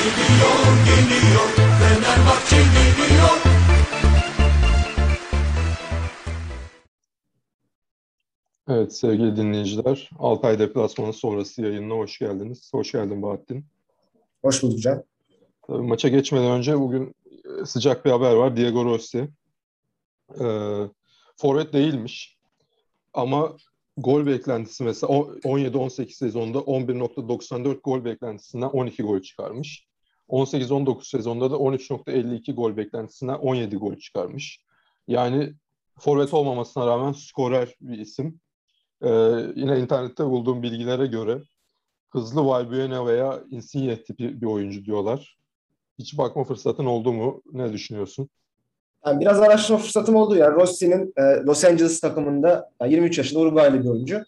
Geliyor, geliyor, Fenerbahçe geliyor. Evet sevgili dinleyiciler, Altay deplasmanı sonrası yayınına hoş geldiniz. Hoş geldin Bahattin. Hoş bulduk Can. Tabii maça geçmeden önce bugün e, sıcak bir haber var. Diego Rossi. Ee, forvet değilmiş. Ama gol beklentisi mesela 17-18 sezonda 11.94 gol beklentisinden 12 gol çıkarmış. 18-19 sezonda da 13.52 gol beklentisinden 17 gol çıkarmış. Yani forvet olmamasına rağmen skorer bir isim. Ee, yine internette bulduğum bilgilere göre hızlı Valbuena veya Insigne tipi bir oyuncu diyorlar. Hiç bakma fırsatın oldu mu? Ne düşünüyorsun? Yani biraz araştırma fırsatım oldu. Yani Rossi'nin e, Los Angeles takımında yani 23 yaşında Uruguaylı bir oyuncu.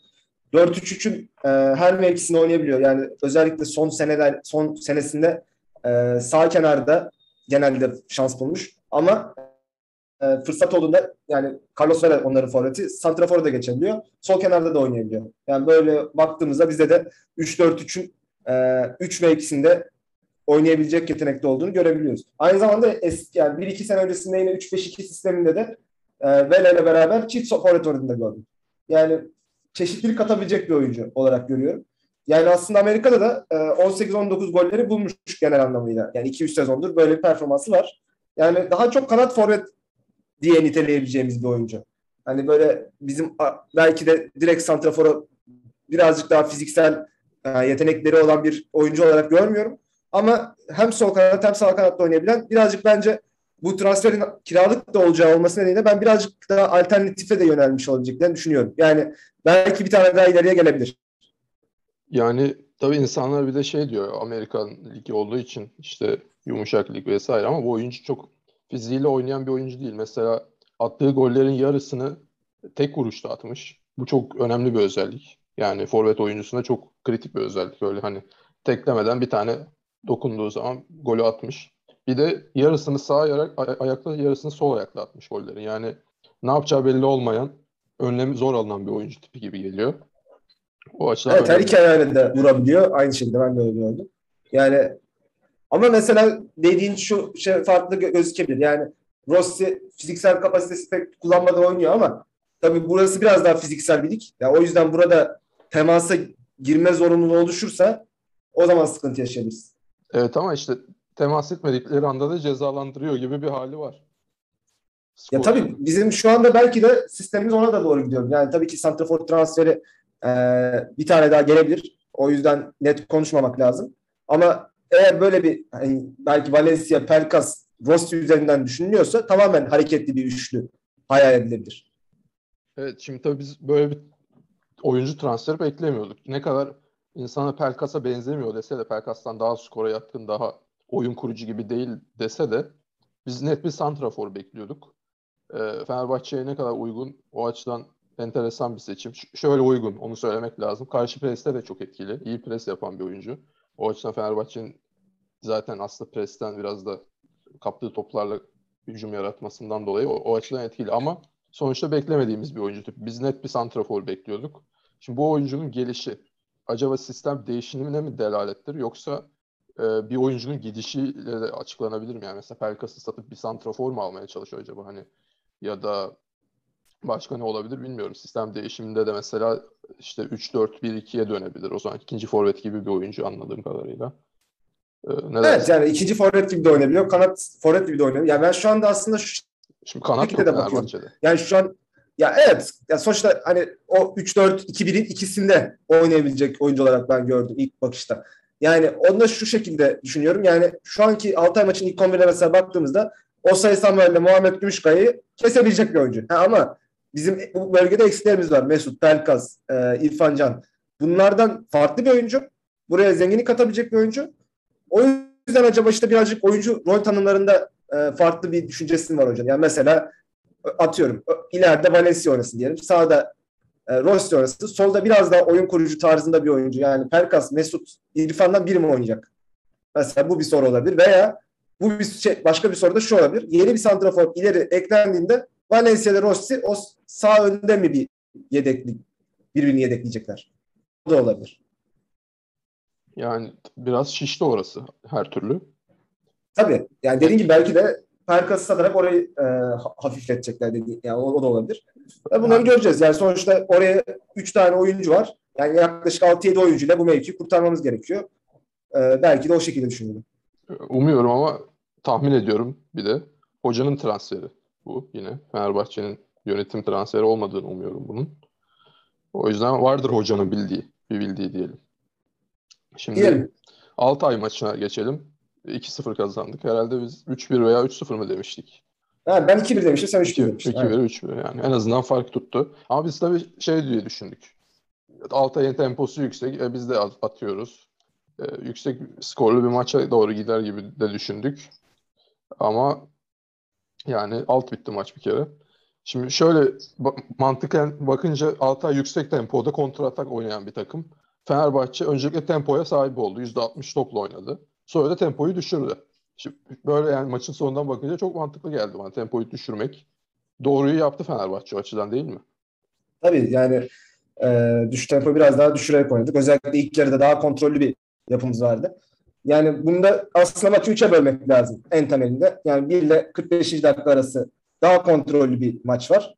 4-3-3'ün e, her mevkisini oynayabiliyor. Yani özellikle son seneler son senesinde e, sağ kenarda genelde şans bulmuş. Ama e, fırsat olduğunda yani Carlos Vela onların forveti Santrafor'a da geçebiliyor. Sol kenarda da oynayabiliyor. Yani böyle baktığımızda bizde de 3-4-3'ün e, 3 mevkisinde oynayabilecek yetenekte olduğunu görebiliyoruz. Aynı zamanda eski yani 1-2 sene öncesinde yine 3-5-2 sisteminde de e, Vela ile beraber çift forvet oyununda gördüm. Yani çeşitlilik katabilecek bir oyuncu olarak görüyorum. Yani aslında Amerika'da da e, 18-19 golleri bulmuş genel anlamıyla. Yani 2-3 sezondur böyle bir performansı var. Yani daha çok kanat forvet diye niteleyebileceğimiz bir oyuncu. Hani böyle bizim belki de direkt santrafora birazcık daha fiziksel e, yetenekleri olan bir oyuncu olarak görmüyorum. Ama hem sol kanat hem sağ kanatta oynayabilen birazcık bence bu transferin kiralık da olacağı olması nedeniyle ben birazcık daha alternatife de yönelmiş olabileceklerini düşünüyorum. Yani belki bir tane daha ileriye gelebilir. Yani tabii insanlar bir de şey diyor Amerikan ligi olduğu için işte yumuşak lig vesaire ama bu oyuncu çok fiziğiyle oynayan bir oyuncu değil. Mesela attığı gollerin yarısını tek vuruşta atmış. Bu çok önemli bir özellik. Yani forvet oyuncusunda çok kritik bir özellik. Öyle hani teklemeden bir tane dokunduğu zaman golü atmış. Bir de yarısını sağ ayak, ayakla yarısını sol ayakla atmış golleri. Yani ne yapacağı belli olmayan, önlemi zor alınan bir oyuncu tipi gibi geliyor. O açıdan evet, her iki ayağıyla da vurabiliyor. Aynı şekilde ben de öyle gördüm. Yani ama mesela dediğin şu şey farklı gözükebilir. Yani Rossi fiziksel kapasitesi pek kullanmadan oynuyor ama tabii burası biraz daha fiziksel bir lig. Yani o yüzden burada temasa girme zorunluluğu oluşursa o zaman sıkıntı yaşayabiliriz. Evet ama işte temas etmedikleri anda da cezalandırıyor gibi bir hali var. Skor. Ya tabii bizim şu anda belki de sistemimiz ona da doğru gidiyor. Yani tabii ki Santrafor transferi e, bir tane daha gelebilir. O yüzden net konuşmamak lazım. Ama eğer böyle bir hani belki Valencia, Pelkas, Rossi üzerinden düşünülüyorsa tamamen hareketli bir üçlü hayal edilebilir. Evet şimdi tabii biz böyle bir oyuncu transferi beklemiyorduk. Ne kadar insana Pelkas'a benzemiyor dese de Pelkas'tan daha skora yatkın, daha oyun kurucu gibi değil dese de biz net bir santrafor bekliyorduk. E, Fenerbahçe'ye ne kadar uygun o açıdan enteresan bir seçim. Ş- şöyle uygun onu söylemek lazım. Karşı preste de çok etkili. İyi pres yapan bir oyuncu. O açıdan Fenerbahçe'nin zaten aslında presten biraz da kaptığı toplarla hücum yaratmasından dolayı o, o açıdan etkili ama sonuçta beklemediğimiz bir oyuncu tipi. Biz net bir santrafor bekliyorduk. Şimdi bu oyuncunun gelişi acaba sistem değişimine mi delalettir yoksa e, bir oyuncunun gidişiyle de açıklanabilir mi? Yani mesela Pelkas'ı satıp bir santrafor mu almaya çalışıyor acaba hani ya da başka ne olabilir bilmiyorum. Sistem değişiminde de mesela işte 3-4-1-2'ye dönebilir. O zaman ikinci forvet gibi bir oyuncu anladığım kadarıyla. Ee, evet dersin? yani ikinci forvet gibi de oynayabiliyor. Kanat forvet gibi de oynayabiliyor. Yani ben şu anda aslında şu Şimdi kanat yok de bakıyorum. Yani şu an ya evet ya sonuçta hani o 3-4-2-1'in ikisinde oynayabilecek oyuncu olarak ben gördüm ilk bakışta. Yani onu da şu şekilde düşünüyorum. Yani şu anki Altay maçın ilk 11'e mesela baktığımızda Osay Samuel ile Muhammed Gümüşkaya'yı kesebilecek bir oyuncu. Ha, ama bizim bu bölgede eksiklerimiz var. Mesut, Pelkas, e, İrfan Can. Bunlardan farklı bir oyuncu. Buraya zenginlik katabilecek bir oyuncu. O yüzden acaba işte birazcık oyuncu rol tanımlarında e, farklı bir düşüncesi var hocam. Yani mesela atıyorum ileride Valencia oynasın diyelim. Sağda e, Rossi oynasın. Solda biraz daha oyun kurucu tarzında bir oyuncu. Yani Pelkas, Mesut, İrfan'dan biri mi oynayacak? Mesela bu bir soru olabilir. Veya bu bir şey, başka bir soru da şu olabilir. Yeni bir santrafor ileri eklendiğinde Valencia Rossi o sağ önde mi bir yedekli birbirini yedekleyecekler? Bu da olabilir. Yani biraz şişti orası her türlü. Tabii. Yani dediğim gibi belki de Pelkas'ı satarak orayı e, hafifletecekler dedi. Yani o, o da olabilir. Ve bunları göreceğiz. Yani sonuçta oraya 3 tane oyuncu var. Yani yaklaşık 6-7 oyuncuyla bu mevkiyi kurtarmamız gerekiyor. E, belki de o şekilde düşünüyorum. Umuyorum ama tahmin ediyorum bir de hocanın transferi bu yine. Fenerbahçe'nin yönetim transferi olmadığını umuyorum bunun. O yüzden vardır hocanın bildiği, bir bildiği diyelim. Şimdi Diyelim. Altay maçına geçelim. 2-0 kazandık. Herhalde biz 3-1 veya 3-0 mı demiştik? Ha, ben 2-1 demiştim, sen 3-1 demiştin. 2-1, 3-1 yani. En azından fark tuttu. Ama biz tabii şey diye düşündük. Altay'ın temposu yüksek. E, biz de atıyoruz. E, yüksek skorlu bir maça doğru gider gibi de düşündük. Ama yani alt bitti maç bir kere. Şimdi şöyle ba- mantıken bakınca Altay yüksek tempoda kontratak oynayan bir takım. Fenerbahçe öncelikle tempoya sahip oldu. %60 topla oynadı. Sonra da tempoyu düşürdü. Şimdi böyle yani maçın sonundan bakınca çok mantıklı geldi bana tempoyu düşürmek. Doğruyu yaptı Fenerbahçe açıdan değil mi? Tabii yani e, düş tempo biraz daha düşürerek oynadık. Özellikle ilk yarıda daha kontrollü bir yapımız vardı. Yani bunda aslında maçı 3'e bölmek lazım en temelinde. Yani 1 ile 45. dakika arası daha kontrollü bir maç var.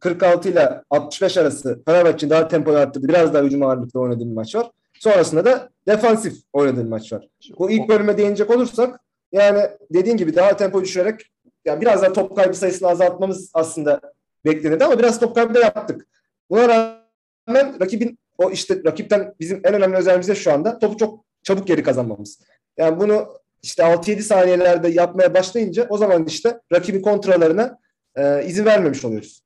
46 ile 65 arası Fenerbahçe'nin daha tempoyu arttırdı. Biraz daha hücum ağırlıklı oynadığı bir maç var. Sonrasında da defansif oynadığı bir maç var. Bu ilk bölüme değinecek olursak yani dediğin gibi daha tempo düşürerek yani biraz daha top kaybı sayısını azaltmamız aslında beklenirdi ama biraz top kaybı da yaptık. Buna rağmen rakibin o işte rakipten bizim en önemli özelliğimiz de şu anda topu çok çabuk geri kazanmamız. Yani bunu işte 6-7 saniyelerde yapmaya başlayınca o zaman işte rakibin kontralarına e, izin vermemiş oluyoruz.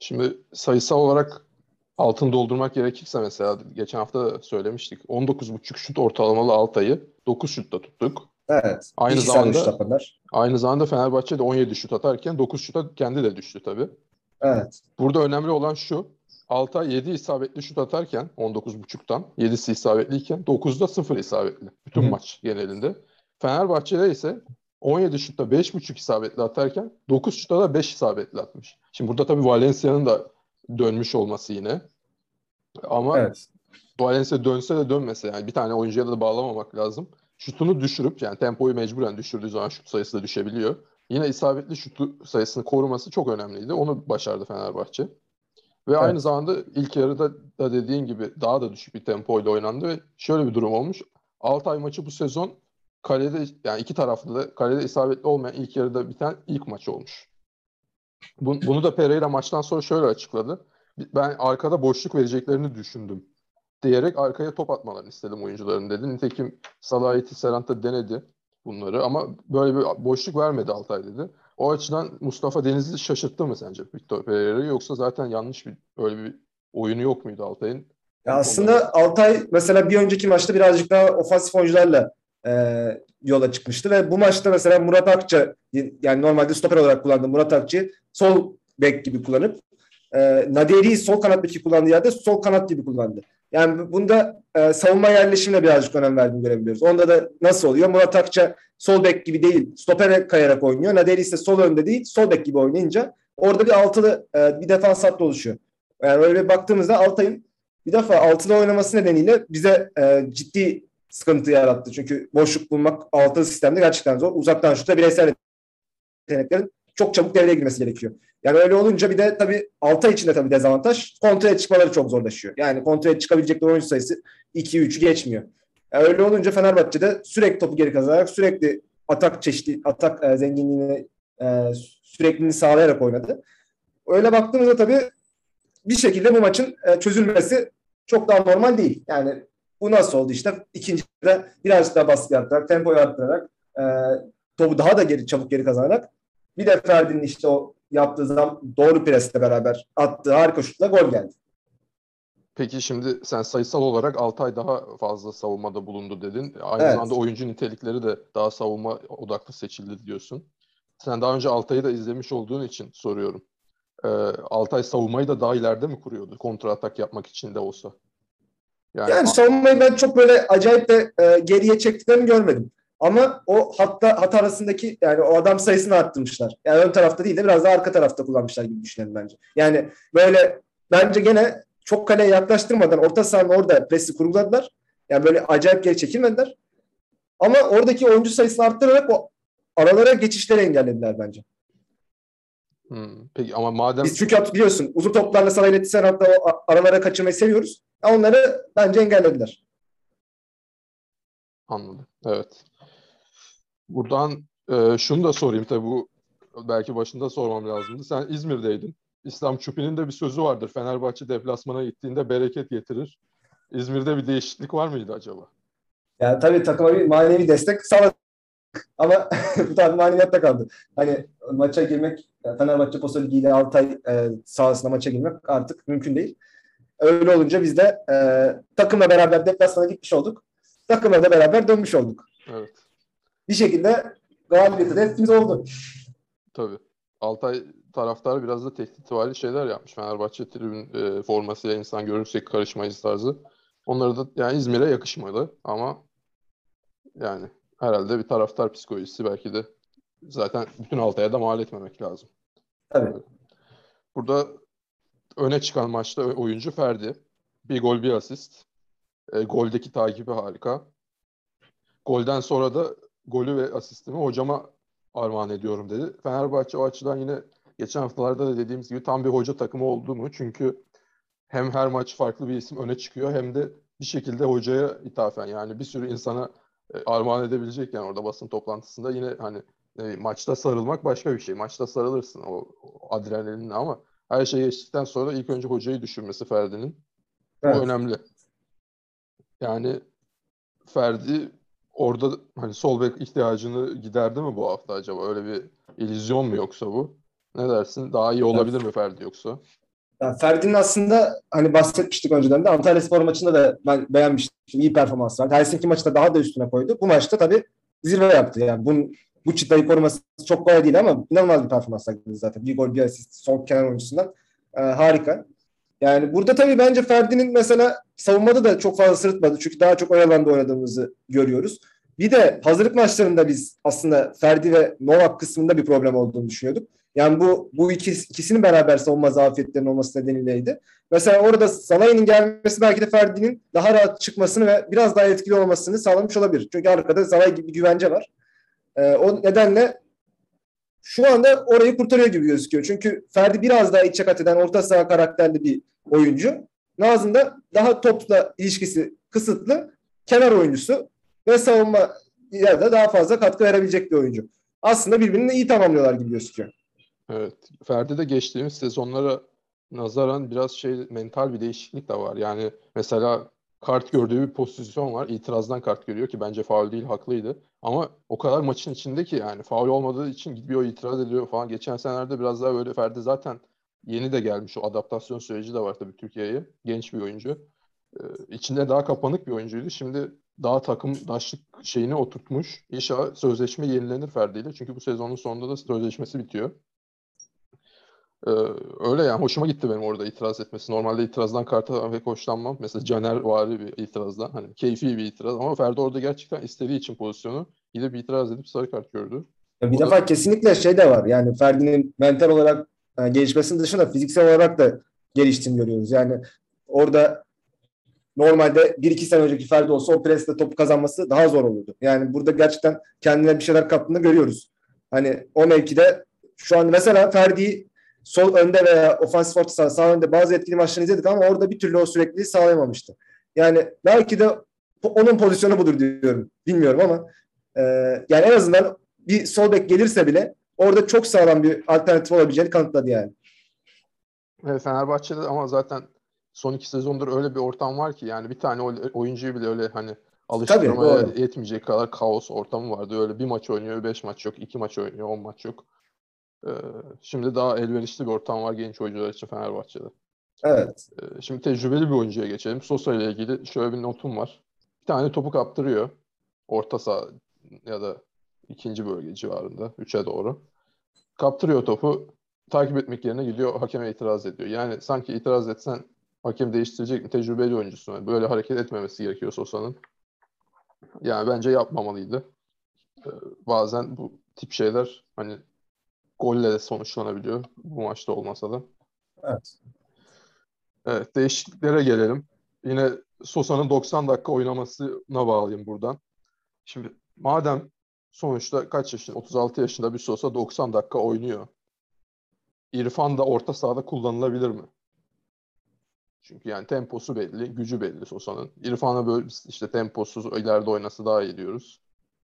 Şimdi sayısal olarak altın doldurmak gerekirse mesela geçen hafta söylemiştik. 19.5 şut ortalamalı Altay'ı 9 şutta tuttuk. Evet. Aynı zamanda aynı zamanda Fenerbahçe de 17 şut atarken 9 şuta kendi de düştü tabii. Evet. Burada önemli olan şu. Altay 7 isabetli şut atarken 19.5'tan 7'si isabetliyken 9'da 0 isabetli. Bütün Hı. maç genelinde. Fenerbahçe'de ise 17 şutta 5.5 isabetli atarken 9 şutta da 5 isabetli atmış. Şimdi burada tabii Valencia'nın da dönmüş olması yine. Ama Evet. Valencia dönse de dönmese yani bir tane oyuncuya da bağlamamak lazım. Şutunu düşürüp yani tempoyu mecburen düşürdüğü zaman şut sayısı da düşebiliyor. Yine isabetli şutu sayısını koruması çok önemliydi. Onu başardı Fenerbahçe. Ve Evet. aynı zamanda ilk yarıda da dediğin gibi daha da düşük bir tempoyla oynandı ve şöyle bir durum olmuş. Altay maçı bu sezon kalede yani iki tarafta da kalede isabetli olmayan ilk yarıda biten ilk maç olmuş. Bu- Bunu da Pereira maçtan sonra şöyle açıkladı. Ben arkada boşluk vereceklerini düşündüm diyerek arkaya top atmalarını istedim oyuncuların dedi. Nitekim Salahiyeti Serant'a denedi bunları ama böyle bir boşluk vermedi Altay dedi. O açıdan Mustafa Denizli şaşırttı mı sence Victor Pereira'yı yoksa zaten yanlış bir öyle bir oyunu yok muydu Altay'ın? Ya aslında Altay mesela bir önceki maçta birazcık daha ofansif oyuncularla e, yola çıkmıştı ve bu maçta mesela Murat Akça yani normalde stoper olarak kullandığı Murat Akçı sol bek gibi kullanıp e, Naderi'yi sol kanat beki kullandığı yerde sol kanat gibi kullandı. Yani bunda e, savunma yerleşimine birazcık önem verdiğini görebiliyoruz. Onda da nasıl oluyor? Murat Akça sol bek gibi değil, stopere kayarak oynuyor. Naderi ise sol önde değil, sol bek gibi oynayınca orada bir altılı e, bir defans hattı oluşuyor. Yani öyle baktığımızda Altay'ın bir defa altılı oynaması nedeniyle bize e, ciddi sıkıntı yarattı. Çünkü boşluk bulmak altılı sistemde gerçekten zor. Uzaktan şutta bireysel yeteneklerin çok çabuk devreye girmesi gerekiyor. Yani öyle olunca bir de tabii Altay için de tabii dezavantaj. Kontraya çıkmaları çok zorlaşıyor. Yani kontraya çıkabilecekleri oyuncu sayısı 2-3'ü geçmiyor. Yani öyle olunca Fenerbahçe'de sürekli topu geri kazanarak sürekli atak çeşitli atak e, zenginliğini e, sürekliliğini sağlayarak oynadı. Öyle baktığımızda tabii bir şekilde bu maçın e, çözülmesi çok daha normal değil. Yani bu nasıl oldu işte? İkincide birazcık daha baskı arttırarak, tempoyu arttırarak, e, topu daha da geri çabuk geri kazanarak bir de Ferdi'nin işte o yaptığı zaman doğru presle beraber attığı harika şutla gol geldi. Peki şimdi sen sayısal olarak Altay daha fazla savunmada bulundu dedin. Aynı Evet. zamanda oyuncu nitelikleri de daha savunma odaklı seçildi diyorsun. Sen daha önce Altay'ı da izlemiş olduğun için soruyorum. Ee, Altay savunmayı da daha ileride mi kuruyordu? Kontra atak yapmak için de olsa. Yani, Yani savunmayı ben çok böyle acayip de e, geriye çektiklerini görmedim. Ama o hatta hat arasındaki yani o adam sayısını arttırmışlar. Yani ön tarafta değil de biraz daha arka tarafta kullanmışlar gibi düşünelim bence. Yani böyle bence gene çok kaleye yaklaştırmadan orta sahanın orada presi kurguladılar. Yani böyle acayip geri çekilmediler. Ama oradaki oyuncu sayısını arttırarak o aralara geçişleri engellediler bence. Hmm, Peki ama madem Biz çünkü biliyorsun uzun toplarla sana iletişim hatta o aralara kaçırmayı seviyoruz. Onları bence engellediler. Anladım. Evet. Buradan e, şunu da sorayım tabii bu belki başında sormam lazımdı. Sen İzmir'deydin. İslam Çupi'nin de bir sözü vardır. Fenerbahçe deplasmana gittiğinde bereket getirir. İzmir'de bir değişiklik var mıydı acaba? Yani tabii takıma bir manevi destek sağladık. Ama bu tabii maneviyatta kaldı. Hani maça girmek, Fenerbahçe Posta Ligi ile Altay e, sahasına maça girmek artık mümkün değil. Öyle olunca biz de e, takımla beraber deplasmana gitmiş olduk. Takımla da beraber dönmüş olduk. Evet. Bir şekilde galibiyeti de oldu. Tabii. Altay taraftarı biraz da tehditvari şeyler yapmış. Fenerbahçe tribün e, formasıyla insan görürsek karışmayız tarzı. Onları da yani İzmir'e yakışmadı ama yani herhalde bir taraftar psikolojisi belki de zaten bütün Altay'a da mal etmemek lazım. Tabii. Burada öne çıkan maçta oyuncu Ferdi. Bir gol bir asist. E, goldeki takibi harika. Golden sonra da golü ve asistimi hocama armağan ediyorum dedi. Fenerbahçe o açıdan yine geçen haftalarda da dediğimiz gibi tam bir hoca takımı oldu mu? Çünkü hem her maç farklı bir isim öne çıkıyor hem de bir şekilde hocaya ithafen yani bir sürü insana e, armağan edebilecek yani orada basın toplantısında yine hani e, maçta sarılmak başka bir şey. Maçta sarılırsın o, o adrenalinle ama her şey geçtikten sonra ilk önce hocayı düşünmesi Ferdi'nin. Evet. O önemli. Yani Ferdi orada hani sol bek ihtiyacını giderdi mi bu hafta acaba? Öyle bir illüzyon mu yoksa bu? Ne dersin? Daha iyi olabilir mi Ferdi yoksa? Yani Ferdi'nin aslında hani bahsetmiştik önceden de Antalya Spor maçında da ben beğenmiştim. İyi performans vardı. Helsinki maçında daha da üstüne koydu. Bu maçta tabii zirve yaptı. Yani bu, bu çıtayı koruması çok kolay değil ama inanılmaz bir performans sergiledi zaten. Bir gol bir asist sol kenar oyuncusundan. Ee, harika. Yani burada tabii bence Ferdi'nin mesela savunmada da çok fazla sırıtmadı. Çünkü daha çok ön alanda oynadığımızı görüyoruz. Bir de hazırlık maçlarında biz aslında Ferdi ve Novak kısmında bir problem olduğunu düşünüyorduk. Yani bu bu ikisi, ikisinin beraber savunma zafiyetlerinin olması nedeniyleydi. Mesela orada Salah'ın gelmesi belki de Ferdi'nin daha rahat çıkmasını ve biraz daha etkili olmasını sağlamış olabilir. Çünkü arkada Salah gibi bir güvence var. Ee, o nedenle şu anda orayı kurtarıyor gibi gözüküyor. Çünkü Ferdi biraz daha içe kat eden orta saha karakterli bir oyuncu. Nazım da daha topla ilişkisi kısıtlı kenar oyuncusu ve savunma yerde daha fazla katkı verebilecek bir oyuncu. Aslında birbirini iyi tamamlıyorlar gibi gözüküyor. Evet. Ferdi de geçtiğimiz sezonlara nazaran biraz şey mental bir değişiklik de var. Yani mesela kart gördüğü bir pozisyon var. İtirazdan kart görüyor ki bence faul değil haklıydı. Ama o kadar maçın içinde ki yani faul olmadığı için gidiyor itiraz ediyor falan. Geçen senelerde biraz daha böyle Ferdi zaten yeni de gelmiş. O adaptasyon süreci de var tabii Türkiye'ye. Genç bir oyuncu. Ee, içinde daha kapanık bir oyuncuydu. Şimdi daha takımdaşlık şeyini oturtmuş. İnşallah sözleşme yenilenir Ferdi ile. Çünkü bu sezonun sonunda da sözleşmesi bitiyor. Ee, öyle yani hoşuma gitti benim orada itiraz etmesi. Normalde itirazdan karta pek hoşlanmam. Mesela Caner vari bir itirazdan. Hani keyfi bir itiraz ama Ferdi orada gerçekten istediği için pozisyonu gidip itiraz edip sarı kart gördü. Ya Bir O da- defa kesinlikle şey de var. Yani Ferdi'nin mental olarak e, gelişmesinin dışında fiziksel olarak da geliştiğini görüyoruz. Yani orada normalde bir iki sene önceki Ferdi olsa o presle topu kazanması daha zor olurdu. Yani burada gerçekten kendine bir şeyler kattığını görüyoruz. Hani o mevkide şu an mesela Ferdi'yi sol önde veya ofansif orta saha sağ önde bazı etkili maçlarını izledik ama orada bir türlü o sürekliliği sağlayamamıştı. Yani belki de onun pozisyonu budur diyorum. Bilmiyorum ama e, yani en azından bir sol bek gelirse bile orada çok sağlam bir alternatif olabileceğini kanıtladı yani. Evet, Fenerbahçe'de ama zaten son iki sezondur öyle bir ortam var ki yani bir tane oy- oyuncuyu bile öyle hani alıştırmaya doğru. yetmeyecek kadar kaos ortamı vardı. Öyle bir maç oynuyor, beş maç yok, iki maç oynuyor, on maç yok. Ee, şimdi daha elverişli bir ortam var genç oyuncular için Fenerbahçe'de. Evet. Ee, şimdi tecrübeli bir oyuncuya geçelim. Sosa ile ilgili şöyle bir notum var. Bir tane topu kaptırıyor. Orta saha ya da ikinci bölge civarında. Üçe doğru. Kaptırıyor topu. Takip etmek yerine gidiyor hakeme itiraz ediyor. Yani sanki itiraz etsen hakem değiştirecek mi? Tecrübeli oyuncusun. Böyle hareket etmemesi gerekiyor Sosa'nın. Yani bence yapmamalıydı. Ee, bazen bu tip şeyler hani golle de sonuçlanabiliyor. Bu maçta olmasa da. Evet. Evet, değişikliklere gelelim. yine Sosa'nın 90 dakika oynamasına bağlayayım buradan. Şimdi madem sonuçta kaç yaşında? 36 yaşında bir Sosa 90 dakika oynuyor. İrfan da orta sahada kullanılabilir mi? Çünkü yani temposu belli, gücü belli Sosa'nın. İrfan'a böyle işte temposuz ileride oynası daha iyi diyoruz.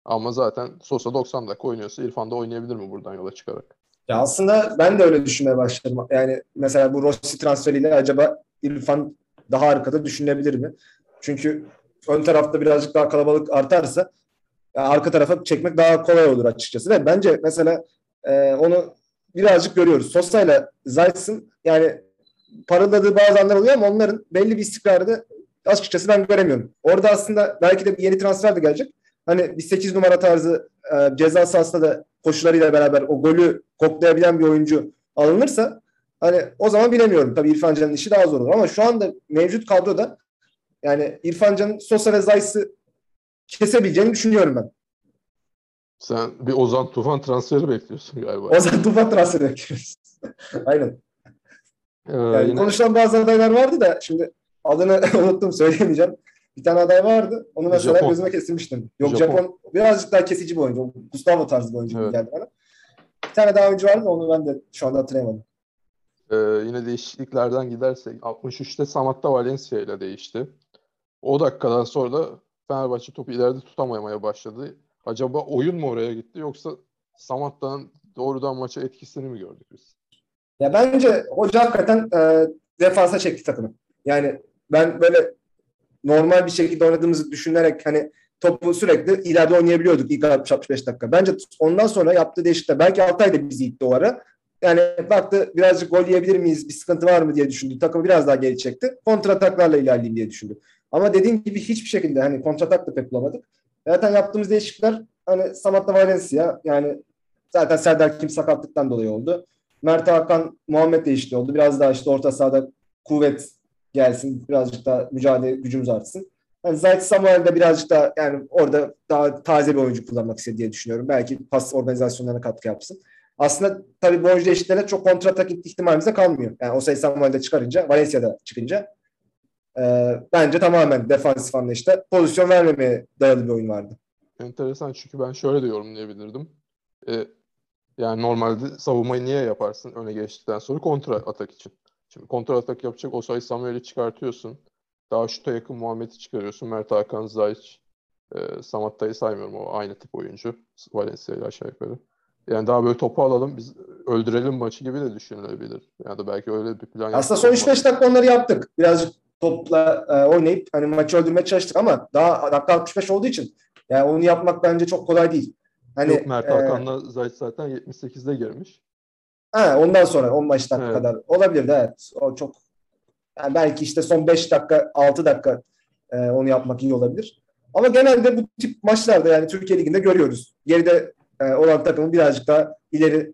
Ama zaten Sosa 90 dakika oynuyorsa İrfan da oynayabilir mi buradan yola çıkarak? Ya aslında ben de öyle düşünmeye başladım. Yani mesela bu Rossi transferiyle acaba İrfan daha arkada düşünebilir mi? Çünkü ön tarafta birazcık daha kalabalık artarsa arka tarafa çekmek daha kolay olur açıkçası. Ve bence mesela e, onu birazcık görüyoruz. Sosa ile Zayt'sın yani parıldadığı bazı anlar oluyor ama onların belli bir istikrarı açıkçası ben göremiyorum. Orada aslında belki de bir yeni transfer de gelecek. Hani bir 8 numara tarzı e, ceza sahasında da koşularıyla beraber o golü koklayabilen bir oyuncu alınırsa hani o zaman bilemiyorum. Tabii İrfan Can'ın işi daha zor olur ama şu anda mevcut kadroda yani İrfan Can'ın Sosa ve Zayt'sı kesebileceğini düşünüyorum ben. Sen bir Ozan Tufan transferi bekliyorsun galiba. Ozan Tufan transferi bekliyoruz. Aynen. Ee, Yani yine konuşulan bazı adaylar vardı da şimdi adını unuttum söyleyemeyeceğim. Bir tane aday vardı. Onu mesela Japon. gözüme kesilmiştim. Yok Japon. Japon. birazcık daha kesici bir oyuncu. Gustavo tarzı bir oyuncu Evet. geldi bana. Bir tane daha oyuncu vardı onu ben de şu anda hatırlayamadım. Ee, yine değişikliklerden gidersek 63'te Samatta Valencia ile değişti. O dakikadan sonra da Fenerbahçe topu ileride tutamamaya başladı. Acaba oyun mu oraya gitti yoksa Samatta'nın doğrudan maça etkisini mi gördük biz? Ya bence hoca hakikaten e, defansa çekti takımı. Yani ben böyle normal bir şekilde oynadığımızı düşünerek hani topu sürekli ileride oynayabiliyorduk ilk 60-65 dakika. Bence ondan sonra yaptığı değişiklikler belki Altay da bizi itti o ara. Yani baktı birazcık gol yiyebilir miyiz, bir sıkıntı var mı diye düşündü. Takımı biraz daha geri çekti. Kontrataklarla ilerleyeyim diye düşündü. Ama dediğim gibi hiçbir şekilde hani kontratak da pek bulamadık. Zaten yaptığımız değişiklikler hani Samatta Valencia yani zaten Serdar Kim sakatlıktan dolayı oldu. Mert Hakan Muhammed değişti oldu. Biraz daha işte orta sahada kuvvet gelsin. Birazcık daha mücadele gücümüz artsın. Yani Zayt Samuel birazcık daha yani orada daha taze bir oyuncu kullanmak istedi diye düşünüyorum. Belki pas organizasyonlarına katkı yapsın. Aslında tabii bu oyuncu değişikliklerine çok kontratak ihtimalimiz de kalmıyor. Yani Osay Samuel'de çıkarınca, Valencia'da çıkınca e, bence tamamen defansif anlayışta pozisyon vermemeye dayalı bir oyun vardı. Enteresan çünkü ben şöyle de yorumlayabilirdim. Ee, yani normalde savunmayı niye yaparsın öne geçtikten sonra kontra atak için. Şimdi kontra atak yapacak Osay Samuel'i çıkartıyorsun. Daha şuta yakın Muhammed'i çıkarıyorsun. Mert Hakan, Zayç, e, Samatta'yı saymıyorum. O aynı tip oyuncu. Valencia ile aşağı yukarı. Yani daha böyle topu alalım biz öldürelim maçı gibi de düşünülebilir. Ya da belki öyle bir plan Aslında son 3-5 dakika onları yaptık. Birazcık topla e, oynayıp hani maçı öldürmeye çalıştık ama daha dakika 65 olduğu için yani onu yapmak bence çok kolay değil. Hani Yok Mert e, Hakan'la Zayç zaten 78'de girmiş. Ha, ondan sonra 15 dakika Evet. kadar olabilirdi evet. O çok yani belki işte son 5 dakika 6 dakika e, onu yapmak iyi olabilir. Ama genelde bu tip maçlarda yani Türkiye Ligi'nde görüyoruz. Geride e, olan takımın birazcık daha ileri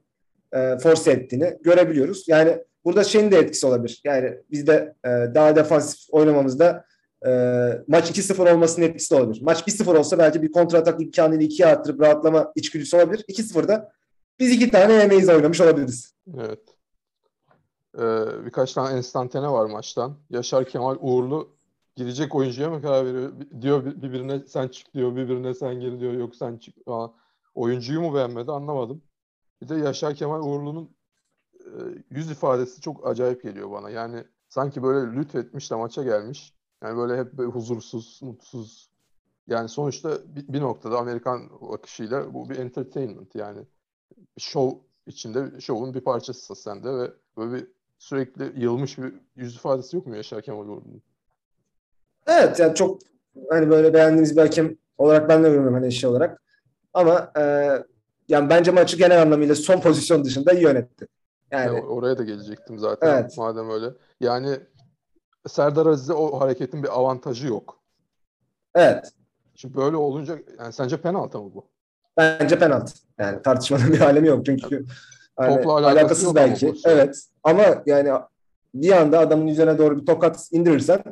e, force ettiğini görebiliyoruz. Yani burada şeyin de etkisi olabilir. Yani bizde e, daha defansif oynamamızda e, maç 2-0 olmasının etkisi de olabilir. Maç 1-0 olsa belki bir kontratak imkanını ikiye arttırıp rahatlama içgüdüsü olabilir. 2-0'da biz iki tane yemeyiz oynamış olabiliriz. Evet. Ee, birkaç tane enstantane var maçtan. Yaşar Kemal Uğurlu girecek oyuncuya mı karar veriyor? Diyor bir- birbirine sen çık diyor, birbirine sen gir diyor, yok sen çık. Aa, oyuncuyu mu beğenmedi anlamadım. Bir de Yaşar Kemal Uğurlu'nun e, yüz ifadesi çok acayip geliyor bana. Yani sanki böyle lütfetmiş de maça gelmiş. Yani böyle hep böyle huzursuz, mutsuz. Yani sonuçta bir, bir noktada Amerikan akışıyla bu bir entertainment yani. Show içinde, şovun bir parçası sen de ve böyle bir sürekli yılmış bir yüz ifadesi yok mu Yaşar Kemal Uğurlu'nun? Evet yani çok hani böyle beğendiğimiz bir hakem olarak ben de görüyorum hani şey olarak. Ama e, yani bence maçı genel anlamıyla son pozisyon dışında iyi yönetti. Yani Ya oraya da gelecektim zaten Evet. madem öyle. Yani Serdar Aziz'e o hareketin bir avantajı yok. evet Şimdi böyle olunca yani sence penaltı mı bu? Bence penaltı. Yani tartışmanın bir alemi yok çünkü hani Topla alakası alakasız belki. Evet ama yani bir anda adamın üzerine doğru bir tokat indirirsen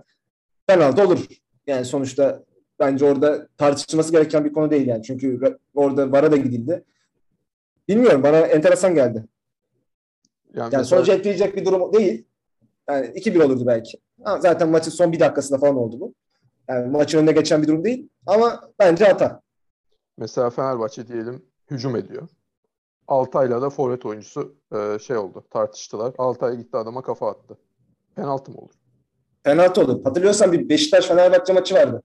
penaltı olur. Yani sonuçta bence orada tartışılması gereken bir konu değil yani. Çünkü ra- orada VAR'a da gidildi. Bilmiyorum bana enteresan geldi. Yani Yani mesela sonucu etkileyecek bir durum değil. Yani 2-1 olurdu belki. Zaten maçın son bir dakikasında falan oldu bu. Yani maçın önüne geçen bir durum değil. Ama bence hata. Mesela Fenerbahçe diyelim hücum ediyor. Altay'la da forvet oyuncusu e, şey oldu tartıştılar. Altay gitti adama kafa attı. Penaltı mı olur? Penaltı olur. Hatırlıyorsan bir Beşiktaş Fenerbahçe maçı vardı.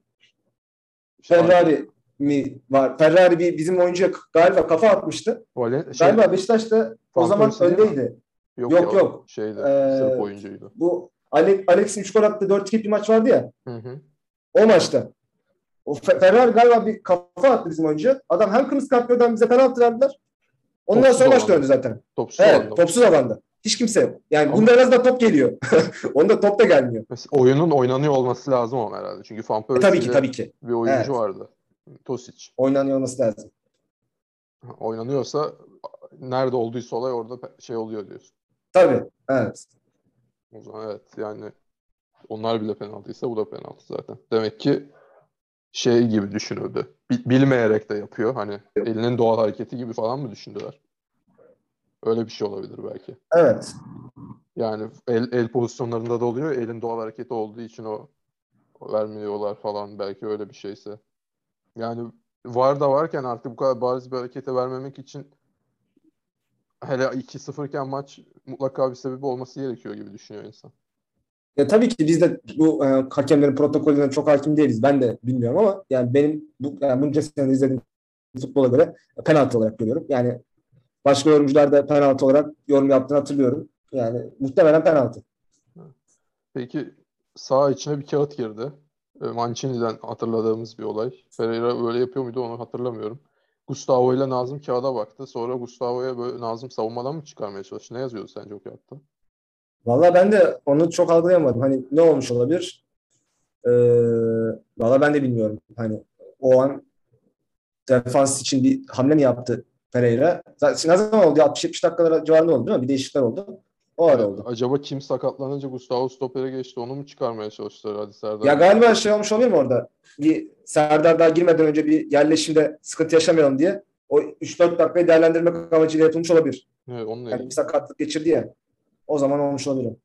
İşte Ferrari mi var? Ferrari bir bizim oyuncuya galiba kafa atmıştı. Valen- şey, Galiba Beşiktaş da o zaman öndeydi. yok, yok, ya, yok. Şeydi, Ee, Sırp oyuncuydu. Bu Ale- Alex'in 3 gol attığı 4-2 bir maç vardı ya. Hı hı. O maçta. O Fe- Ferrari galiba bir kafa attı bizim oyuncu. Adam hem kırmızı kart gördü hem bize penaltı verdiler. Ondan Topsuz sonra maç döndü zaten. Topsuz Evet, alanda. topsuz alanda. Hiç kimse yok. Yani Ama- bunda en azından top geliyor. Onda top da gelmiyor. Mesela oyunun oynanıyor olması lazım ama herhalde. Çünkü Van E, tabii ki tabii ki. bir oyuncu Evet. vardı. Tosic. Oynanıyor olması lazım. Oynanıyorsa nerede olduysa olay orada şey oluyor diyorsun. Tabii. Evet. O zaman evet yani onlar bile penaltıysa bu da penaltı zaten. Demek ki şey gibi düşünüldü. Bi- Bilmeyerek de yapıyor. Hani elinin doğal hareketi gibi falan mı düşündüler? Öyle bir şey olabilir belki. Evet. Yani el, el pozisyonlarında da oluyor. Elin doğal hareketi olduğu için o, o vermiyorlar falan. Belki öyle bir şeyse. Yani var da varken artık bu kadar bariz bir harekete vermemek için hele 2-0 iken maç mutlaka bir sebebi olması gerekiyor gibi düşünüyor insan. Ya tabii ki biz de bu e, hakemlerin protokollerine çok hakim değiliz. Ben de bilmiyorum ama yani benim bu yani bunca senedir izlediğim futbola göre penaltı olarak görüyorum. Yani başka yorumcular da penaltı olarak yorum yaptığını hatırlıyorum. Yani muhtemelen penaltı. Peki sağ içine bir kağıt girdi. E, Mancini'den hatırladığımız bir olay. Pereira böyle yapıyor muydu onu hatırlamıyorum. Gustavo ile Nazım kağıda baktı. Sonra Gustavo'ya böyle Nazım savunmadan mı çıkarmaya çalıştı? Ne yazıyordu sence o kağıtta? Vallahi ben de onu çok algılayamadım. Hani ne olmuş olabilir? Ee, vallahi ben de bilmiyorum. Hani o an defans için bir hamle mi yaptı Pereira? Zaten ne zaman oldu? 60-70 dakikalar civarında oldu değil mi? Bir değişiklikler oldu. O ara oldu. Acaba kim sakatlanınca Gustavo stopere geçti onu mu çıkarmaya çalıştılar hadi Serdar? Ya galiba şey olmuş olabilir mi orada? Bir Serdar daha girmeden önce bir yerleşimde sıkıntı yaşamayalım diye o 3-4 dakikayı değerlendirmek amacıyla yapılmış olabilir. Evet, onunla Yani bir sakatlık geçirdi ya. O zaman olmuş olabilir.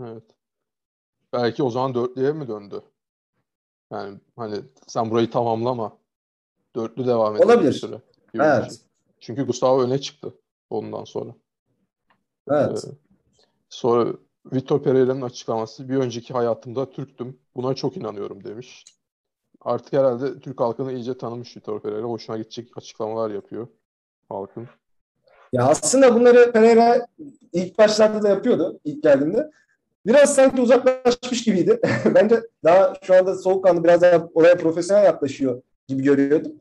Evet. Belki o zaman dörtlüye mi döndü? Yani hani sen burayı tamamlama. Dörtlü devam edelim Olabilir. süre Evet. şey. Çünkü Gustavo öne çıktı ondan sonra. Evet. Ee, sonra Vitor Pereira'nın açıklaması bir önceki hayatımda Türktüm. Buna çok inanıyorum demiş. Artık herhalde Türk halkını iyice tanımış Vitor Pereira. Hoşuna gidecek açıklamalar yapıyor halkın. Ya aslında bunları Pereira ilk başlarda da yapıyordu ilk geldiğinde. Biraz sanki uzaklaşmış gibiydi. Bence daha şu anda soğukkanlı biraz daha olaya profesyonel yaklaşıyor gibi görüyordum.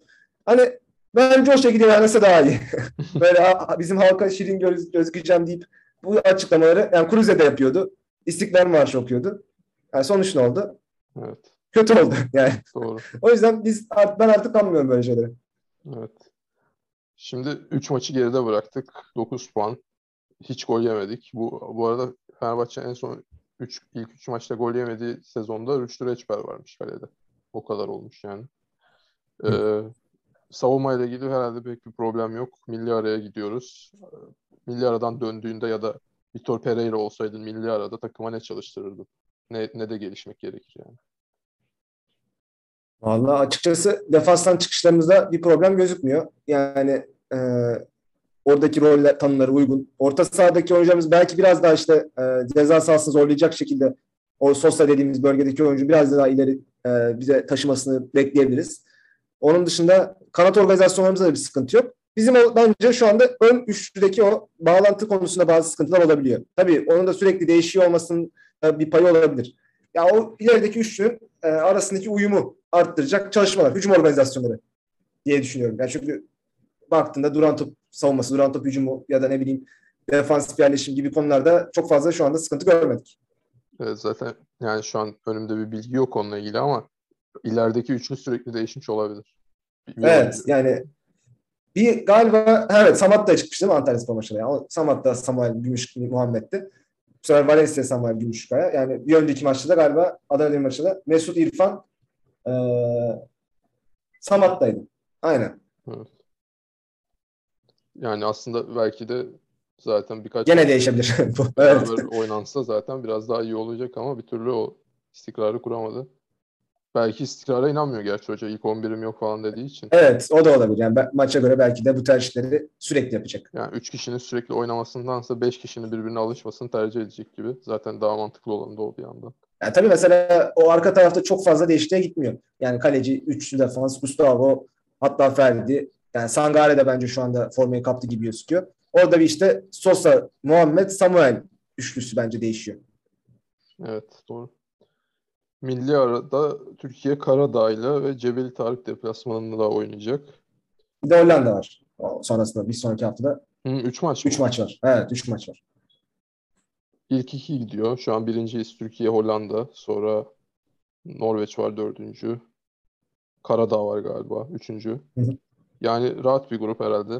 Hani bence o şekilde ilerlese daha iyi. Böyle "Aa, bizim halka şirin göz, gözükeceğim deyip bu açıklamaları yani Cruze'de yapıyordu. İstiklal Marşı okuyordu. Yani sonuç ne oldu? Evet, Kötü oldu yani. doğru. O yüzden biz ben artık kanmıyorum böyle şeylere. Evet. Şimdi 3 maçı geride bıraktık. 9 puan. Hiç gol yemedik. Bu bu arada Fenerbahçe en son 3 ilk 3 maçta gol yemediği sezonda Rüştü Reçber varmış kalede. O kadar olmuş yani. Ee, savunma ile ilgili herhalde pek bir problem yok. Milli araya gidiyoruz. Ee, Milli aradan döndüğünde ya da Vitor Pereira olsaydın milli arada takıma ne çalıştırırdın? Ne, ne de gelişmek gerekir yani. Vallahi açıkçası defanstan çıkışlarımızda bir problem gözükmüyor. Yani e, oradaki roller tanımları uygun. Orta sahadaki oyuncularımız belki biraz daha işte e, ceza sahasını zorlayacak şekilde o Sosa dediğimiz bölgedeki oyuncu biraz daha ileri e, bize taşımasını bekleyebiliriz. Onun dışında kanat organizasyonlarımızda da bir sıkıntı yok. Bizim o, bence şu anda ön üçlüdeki o bağlantı konusunda bazı sıkıntılar olabiliyor. Tabii onun da sürekli değişiyor olmasının bir payı olabilir. Ya o ilerideki üçlünün e, arasındaki uyumu arttıracak çalışmalar, hücum organizasyonları diye düşünüyorum. Yani çünkü baktığında duran top savunması, duran top hücumu ya da ne bileyim defansif yerleşim gibi konularda çok fazla şu anda sıkıntı görmedik. Evet, zaten yani şu an önümde bir bilgi yok onunla ilgili ama ilerideki üçlü sürekli değişmiş olabilir. Bir- Evet oyuncu- yani bir galiba evet Samat da çıkmış değil mi Antalya Spor maçına? Yani. Samat da Samuel Gümüş Muhammed'ti. Bu sefer Valencia Samuel Gümüşkaya. Yani bir önceki maçta da galiba Adana Demir maçında Mesut İrfan e, Samat'taydı. Aynen. Evet. Yani aslında belki de Zaten birkaç Gene değişebilir. Evet. oynansa zaten biraz daha iyi olacak ama bir türlü o istikrarı kuramadı. Belki istikrara inanmıyor gerçi hoca. İlk 11'im yok falan dediği için. Evet, o da olabilir. Yani maça göre belki de bu tercihleri sürekli yapacak. Yani 3 kişinin sürekli oynamasındansa 5 kişinin birbirine alışmasını tercih edecek gibi. Zaten daha mantıklı olan da o bir yandan. Yani tabii mesela o arka tarafta çok fazla değişikliğe gitmiyor. Yani kaleci, üçlü defans, Gustavo, hatta Ferdi. Yani Sangare de bence şu anda formayı kaptı gibi gözüküyor. Orada bir işte Sosa, Muhammed, Samuel üçlüsü bence değişiyor. Evet doğru. Milli arada Türkiye Karadağ'yla ve Cebeli Tarık deplasmanında da oynayacak. Bir de Hollanda var. O sonrasında bir sonraki haftada 3 maç mı? 3 maç var. Evet 3 maç var. İlk iki gidiyor. Şu an birinciyiz Türkiye, Hollanda. Sonra Norveç var dördüncü. Karadağ var galiba üçüncü. Hı hı. Yani rahat bir grup herhalde.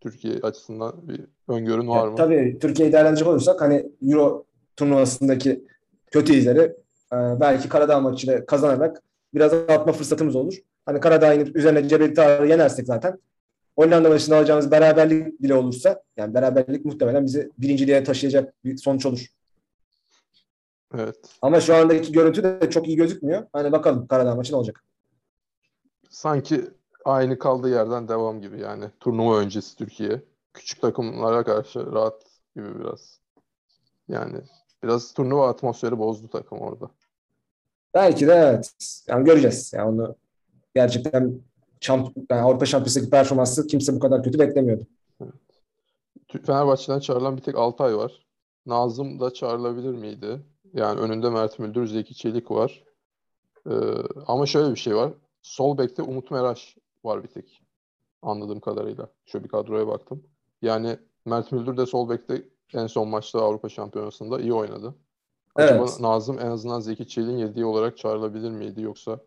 Türkiye açısından bir öngörün var Yani mı? tabii Türkiye'yi değerlendirecek olursak hani Euro turnuvasındaki kötü izleri e, belki Karadağ maçıyla kazanarak biraz atma fırsatımız olur. Hani Karadağ'ın üzerine Cebeli Tarık'ı yenersek zaten Hollanda maçında alacağımız beraberlik bile olursa yani beraberlik muhtemelen bizi birinciliğe taşıyacak bir sonuç olur. Evet. Ama şu andaki görüntü de çok iyi gözükmüyor. Hani bakalım Karadağ maçı ne olacak? Sanki aynı kaldığı yerden devam gibi yani. Turnuva öncesi Türkiye. Küçük takımlara karşı rahat gibi biraz. Yani biraz turnuva atmosferi bozdu takım orada. Belki de evet. Yani göreceğiz. Yani onu gerçekten şamp yani Avrupa Şampiyonası'ndaki performansı kimse bu kadar kötü beklemiyordu. Tü- Fenerbahçe'den çağrılan bir tek Altay var. Nazım da çağrılabilir miydi? Yani önünde Mert Müldür, Zeki Çelik var. Ee, ama şöyle bir şey var. Sol bekte Umut Meraş var bir tek. Anladığım kadarıyla. Şöyle bir kadroya baktım. Yani Mert Müldür de sol bekte en son maçta Avrupa Şampiyonası'nda iyi oynadı. Acaba Evet. Nazım en azından Zeki Çelik'in yediği olarak çağrılabilir miydi yoksa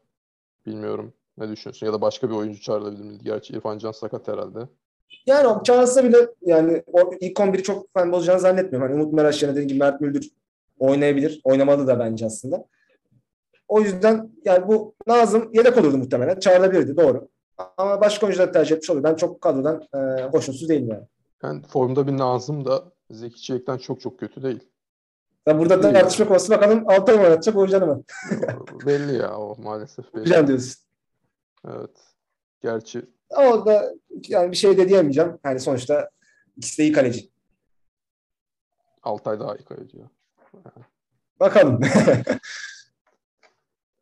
bilmiyorum. Ne düşünüyorsun? Ya da başka bir oyuncu çağrılabilir miydi? Gerçi İrfan Can sakat herhalde. Yani o çağırsa bile yani o ilk 11'i çok ben bozacağını zannetmiyorum. Hani Umut Meraş yerine dediğim gibi Mert Müldür oynayabilir. Oynamalı da bence aslında. O yüzden yani bu Nazım yedek olurdu muhtemelen. Çağrılabilirdi doğru. Ama başka oyuncular tercih etmiş olur. Ben çok kadrodan e, hoşnutsuz değilim yani. Yani formda bir Nazım da Zeki Çelik'ten çok çok kötü değil. Ya burada da İyi. tartışma konusu bakalım Altay mı oynatacak Oyuncan'ı mı? Belli ya o maalesef belli. Bilen diyorsun. Evet. Gerçi Ama da yani bir şey de diyemeyeceğim. Yani sonuçta ikisi de iyi kaleci. Altay daha iyi kaleci ya. Bakalım.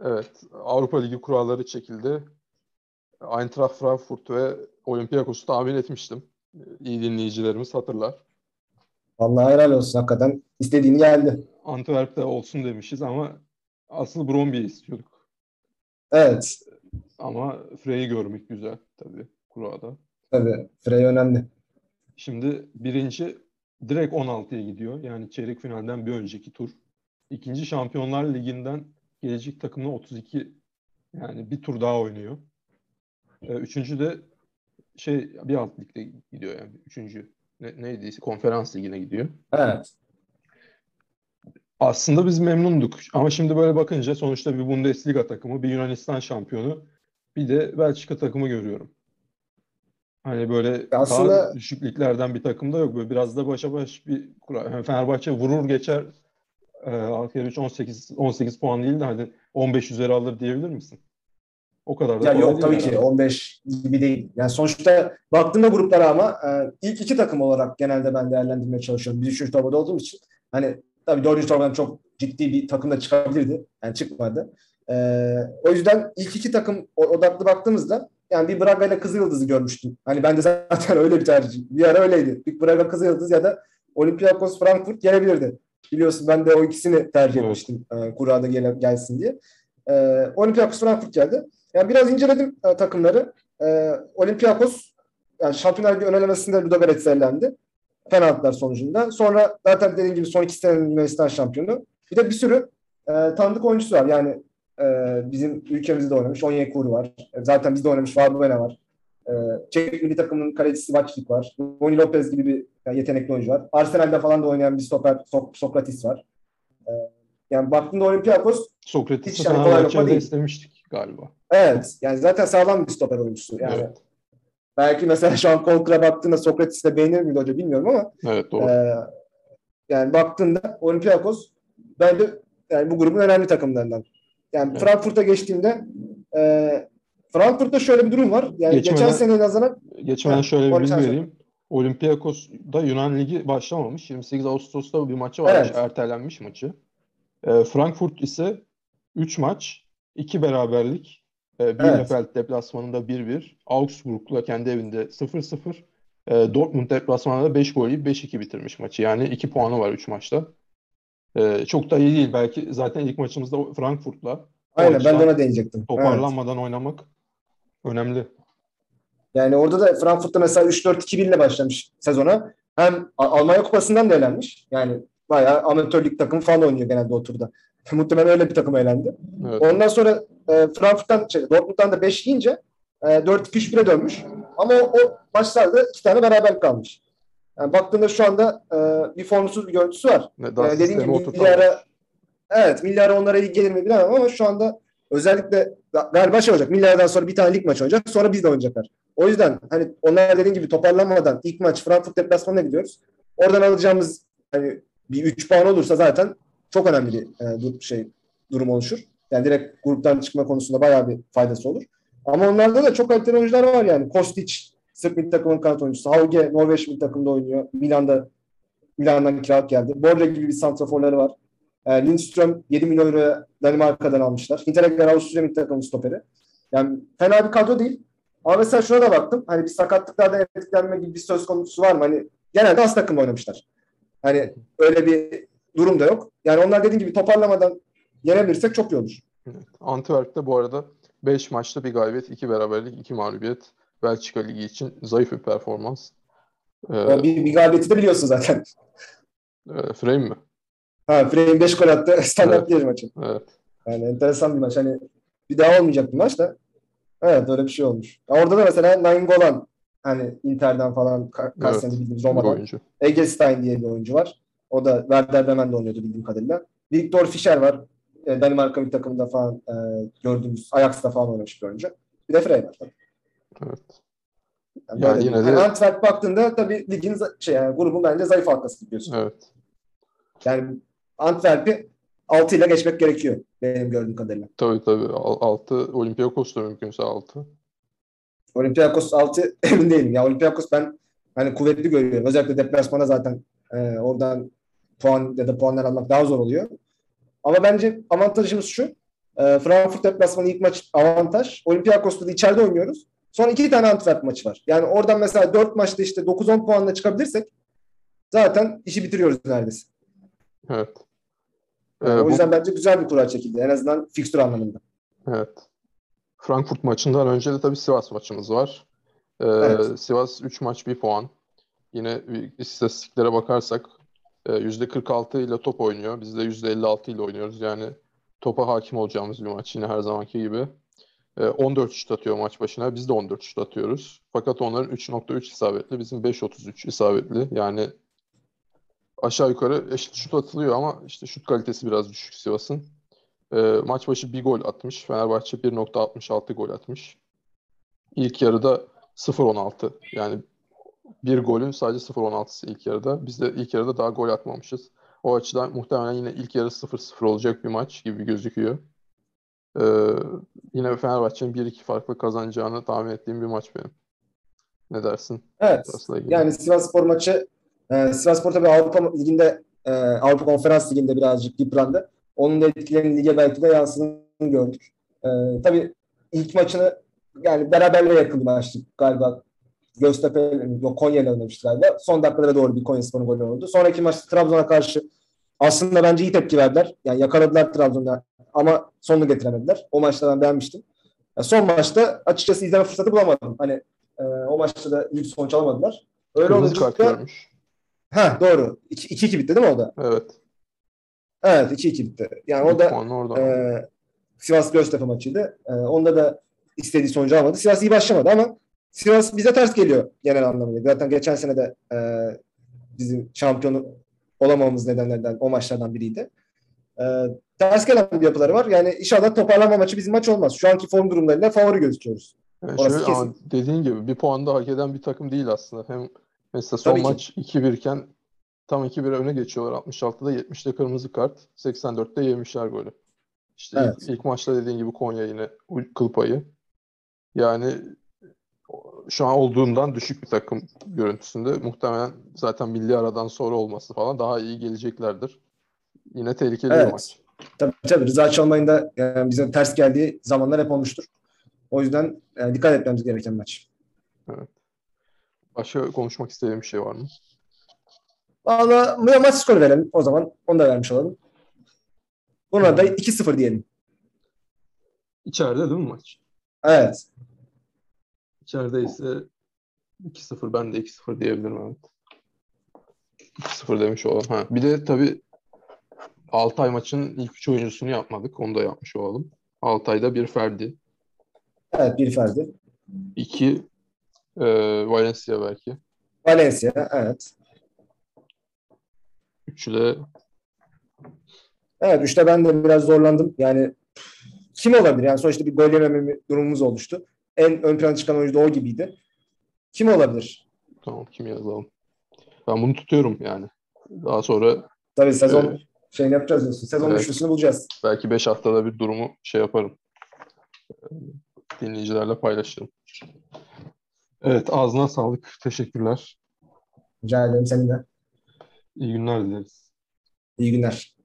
Evet. Avrupa Ligi kuralları çekildi. Eintracht Frankfurt ve Olympiakos'u tahmin etmiştim. İyi dinleyicilerimiz hatırlar. Vallahi helal olsun hakikaten. istediğini geldi. Antwerp'te olsun demişiz ama asıl Bromby'yi istiyorduk. Evet. Ama Frey'i görmek güzel tabii kurada. Tabii. Frey önemli. Şimdi birinci direkt 16'ya gidiyor. Yani çeyrek finalden bir önceki tur. İkinci Şampiyonlar Ligi'nden gelecek takımla 32 yani bir tur daha oynuyor. Ee, Üçüncü de şey bir alt ligde gidiyor yani. Üçüncü ne, neydi? Konferans ligine gidiyor. Evet. Aslında biz memnunduk. Ama şimdi böyle bakınca sonuçta bir Bundesliga takımı, bir Yunanistan şampiyonu, bir de Belçika takımı görüyorum. Hani böyle Aslında- daha bir takım da yok. Böyle biraz da başa baş bir. Yani Fenerbahçe vurur geçer e, Alkmaar 3 18 18 puan değil de hadi 15 üzeri alır diyebilir misin? O kadar da Ya yok tabii herhalde. ki 15 gibi değil. Yani sonuçta baktığımda gruplara ama e, ilk iki takım olarak genelde ben değerlendirmeye çalışıyorum. Biz üçüncü torbada olduğum için. Hani tabii dördüncü torbadan çok ciddi bir takım da çıkabilirdi. Yani çıkmadı. E, o yüzden ilk iki takım odaklı baktığımızda yani bir Braga ile Kızılyıldız'ı görmüştüm. Hani ben de zaten öyle bir tercih. Bir ara öyleydi. Bir Braga Kızılyıldız ya da Olympiakos Frankfurt gelebilirdi. Biliyorsun ben de o ikisini tercih Evet. etmiştim. E, kurada gele, gelsin diye. E, Olympiakos Frankfurt geldi. Yani biraz inceledim e, takımları. E, Olympiakos yani Şampiyonlar Ligi ön elemesinde Ludogorets elendi. Penaltılar sonucunda. Sonra zaten dediğim gibi son iki senenin Yunanistan şampiyonu. Bir de bir sürü e, tanıdık oyuncusu var. Yani e, bizim ülkemizde oynamış. Onyekuru var. E, zaten bizde oynamış Valbuena var. E, Çek milli takımının kalecisi Vaçlik var. Roni Lopez gibi bir yetenekli oyuncu var. Arsenal'de falan da oynayan bir stoper Sok- Sokratis var. E, yani baktığında Olympiakos Sokrates'i Hiç yani kolay lokma değil. istemiştik galiba. Evet. Yani zaten sağlam bir stoper oyuncusu. Yani Evet. belki mesela şu an Konkur'a baktığında Sokrates'i de beğenir miydi hoca bilmiyorum ama Evet doğru. e, yani baktığında Olympiakos bence yani bu grubun önemli takımlarından. Yani Evet. Frankfurt'a geçtiğimde e, Frankfurt'ta şöyle bir durum var. Yani Geçmeden- geçen seneye nazaran Geçmeden Ha, şöyle bir bilgi vereyim. Olympiakos'da Yunan Ligi başlamamış. 28 Ağustos'ta bir maçı varmış. Evet. Ertelenmiş maçı. Ee, Frankfurt ise 3 maç, 2 beraberlik, e, Bielefeld deplasmanında 1-1, Augsburg'la kendi evinde 0-0, e, Dortmund deplasmanında 5 gol yiyip 5-2 bitirmiş maçı. Yani 2 puanı var 3 maçta. E, çok da iyi değil. Belki zaten ilk maçımızda Frankfurt'la aynen ben de ona değinecektim. Evet. toparlanmadan oynamak önemli. Yani orada da Frankfurt'ta mesela 3-4-2-1 ile başlamış sezona. Hem Almanya Kupası'ndan da elenmiş. Yani bayağı amatör lig takımı falan oynuyor genelde o turda. Muhtemelen öyle bir takım elendi. Evet. Ondan sonra e, Frankfurt'tan, şey, Dortmund'dan da 5 yiyince e, 4-2-3-1'e dönmüş. Ama o, o maçlarda iki tane beraber kalmış. Yani baktığında şu anda e, bir formsuz bir görüntüsü var. Yani dediğim gibi milli oturtamamış. ara evet milli ara onlara iyi gelir mi bilemem ama şu anda özellikle galiba şey olacak. Milli aradan sonra bir tane lig maçı olacak. Sonra biz de oynayacaklar. O yüzden hani onlar dediğim gibi toparlanmadan ilk maç Frankfurt deplasmanına gidiyoruz. Oradan alacağımız hani bir 3 puan olursa zaten çok önemli bir e, şey durum oluşur. Yani direkt gruptan çıkma konusunda bayağı bir faydası olur. Ama onlarda da çok kaliteli oyuncular var yani. Kostic, Sırp milli takımın kanat oyuncusu. Hauge, Norveç milli takımda oynuyor. Milan'da Milan'dan kiralık geldi. Borja gibi bir santraforları var. E, Lindström 7 milyon euroya Danimarka'dan almışlar. Hinteregger Avusturya milli takımın stoperi. Yani fena bir kadro değil. Ama mesela şuna da baktım. Hani bir sakatlıklardan etkilenme gibi bir söz konusu var mı? Hani genelde az takımda oynamışlar. Hani öyle bir durum da yok. Yani onlar dediğim gibi toparlamadan yenebilirsek çok iyi olur. Antwerp'te bu arada 5 maçta bir galibiyet, 2 beraberlik, 2 mağlubiyet. Belçika Ligi için zayıf bir performans. Ee, Yani bir, bir galibiyeti de biliyorsun zaten. e, Frame mi? Ha, Frey'in 5 gol attı. Standart Evet. maçı. Evet. Yani enteresan bir maç. Hani bir daha olmayacak bir maç da. Evet öyle bir şey olmuş. Ya Orada da mesela Nainggolan hani Inter'den falan kaç Evet. bildiğimiz Roma'dan. Egestein diye bir oyuncu var. O da Werder Bremen'de oynuyordu bildiğim kadarıyla. Viktor Fischer var. E, Danimarka bir takımında falan e, gördüğümüz Ajax'ta falan oynamış bir oyuncu. Bir de Frey var. tabii. Evet. Yani Yani yine bir- de- hani Antwerp baktığında tabii ligin şey yani grubun bence zayıf halkası biliyorsun. Evet. Yani Antwerp'i 6 ile geçmek gerekiyor benim gördüğüm kadarıyla. Tabii tabii. 6 Olympiakos da mümkünse 6. Olympiakos 6 emin değilim. Ya Olympiakos ben hani kuvvetli görüyorum. Özellikle deplasmana zaten e, oradan puan ya da puanlar almak daha zor oluyor. Ama bence avantajımız şu. E, Frankfurt deplasmanı ilk maç avantaj. Olympiakos'ta da içeride oynuyoruz. Sonra iki tane Antwerp maçı var. Yani oradan mesela 4 maçta işte 9-10 puanla çıkabilirsek zaten işi bitiriyoruz neredeyse. Evet. Yani Ee, o bu- yüzden bence güzel bir kura çekildi. En azından fikstür anlamında. Evet. Frankfurt maçından önce de tabii Sivas maçımız var. Ee, Evet. Sivas 3 maç 1 puan. Yine istatistiklere bakarsak e, %46 ile top oynuyor. Biz de %56 ile oynuyoruz. Yani topa hakim olacağımız bir maç yine her zamanki gibi. E, 14 şut atıyor maç başına. Biz de 14 şut atıyoruz. Fakat onların 3.3 isabetli. Bizim 5.33 isabetli. Yani aşağı yukarı eşit şut atılıyor ama işte şut kalitesi biraz düşük Sivas'ın. E, maç başı bir gol atmış. Fenerbahçe 1.66 gol atmış. İlk yarıda 0.16 yani bir golün sadece 0.16'sı ilk yarıda. Biz de ilk yarıda daha gol atmamışız. O açıdan muhtemelen yine ilk yarı 0-0 olacak bir maç gibi gözüküyor. Ee, yine Fenerbahçe'nin 1-2 farklı kazanacağını tahmin ettiğim bir maç benim. Ne dersin? Evet. Yani Sivasspor maçı e, Sivasspor tabii Avrupa Ligi'nde e, Avrupa Konferans Ligi'nde birazcık yıprandı. Onun da etkilerini lige belki de yansıdığını gördük. E, tabii ilk maçını yani beraberliğe yakın maçtı galiba. Göztepe, Konya'yla oynamıştı galiba. Son dakikalara doğru bir Konyaspor'un golü oldu. Sonraki maçta Trabzon'a karşı aslında bence iyi tepki verdiler. Yani yakaladılar Trabzon'da ama sonunu getiremediler. O maçta ben beğenmiştim. Ya son maçta açıkçası izleme fırsatı bulamadım. Hani e, o maçta da iyi bir sonuç alamadılar. Öyle Kırmızı olunca kart görmüş. Ha doğru. 2-2 bitti değil mi o da? Evet. Evet 2-2 bitti. Yani o da e, Sivas Göztepe maçıydı. E, onda da istediği sonucu almadı. Sivas iyi başlamadı ama Sivas bize ters geliyor genel anlamıyla. Zaten geçen sene de e, bizim şampiyonu olamamamız nedenlerden o maçlardan biriydi. E, ters gelen bir yapıları var. Yani inşallah toparlanma maçı bizim maç olmaz. Şu anki form durumlarıyla favori gözüküyoruz. Yani Orası şöyle, ama dediğin gibi bir puan da hak eden bir takım değil aslında. Hem mesela son Tabii ki. maç 2-1 iken tam 2-1 öne geçiyorlar. 66'da 70'te kırmızı kart. 84'te yemişler golü. İşte Evet. ilk, ilk maçta dediğin gibi Konya yine u- kıl payı. Yani şu an olduğundan düşük bir takım görüntüsünde. Muhtemelen zaten milli aradan sonra olması falan daha iyi geleceklerdir. Yine tehlikeli bir Evet. maç. Tabii tabii Rıza Çalmay'ın da yani bize ters geldiği zamanlar hep olmuştur. O yüzden e, dikkat etmemiz gereken maç. Başka konuşmak istediğim bir şey var mı? Valla maç skoru verelim o zaman. Onu da vermiş olalım. Buna da 2-0 diyelim. İçeride değil mi maç? Evet. İçeride ise 2-0 ben de 2-0 diyebilirim evet. 2-0 demiş olalım. Ha. Bir de tabii Altay maçın ilk üç oyuncusunu yapmadık. Onu da yapmış olalım. Altay'da bir Ferdi. Evet bir Ferdi. iki e, Valencia belki. Valencia evet. Üçü de Evet işte ben de biraz zorlandım. Yani kim olabilir? Yani sonuçta bir gol yememe durumumuz oluştu. En ön plana çıkan oyuncu da o gibiydi. Kim olabilir? tamam kim yazalım. Ben bunu tutuyorum yani. Daha sonra Tabii sezon Evet. şeyini yapacağız diyorsun. Sezon Evet. üçlüsünü bulacağız. belki 5 haftada bir durumu şey yaparım. E, Dinleyicilerle paylaşırım. Evet ağzına sağlık. Teşekkürler. Rica ederim senin de. İyi günler dileriz. İyi günler.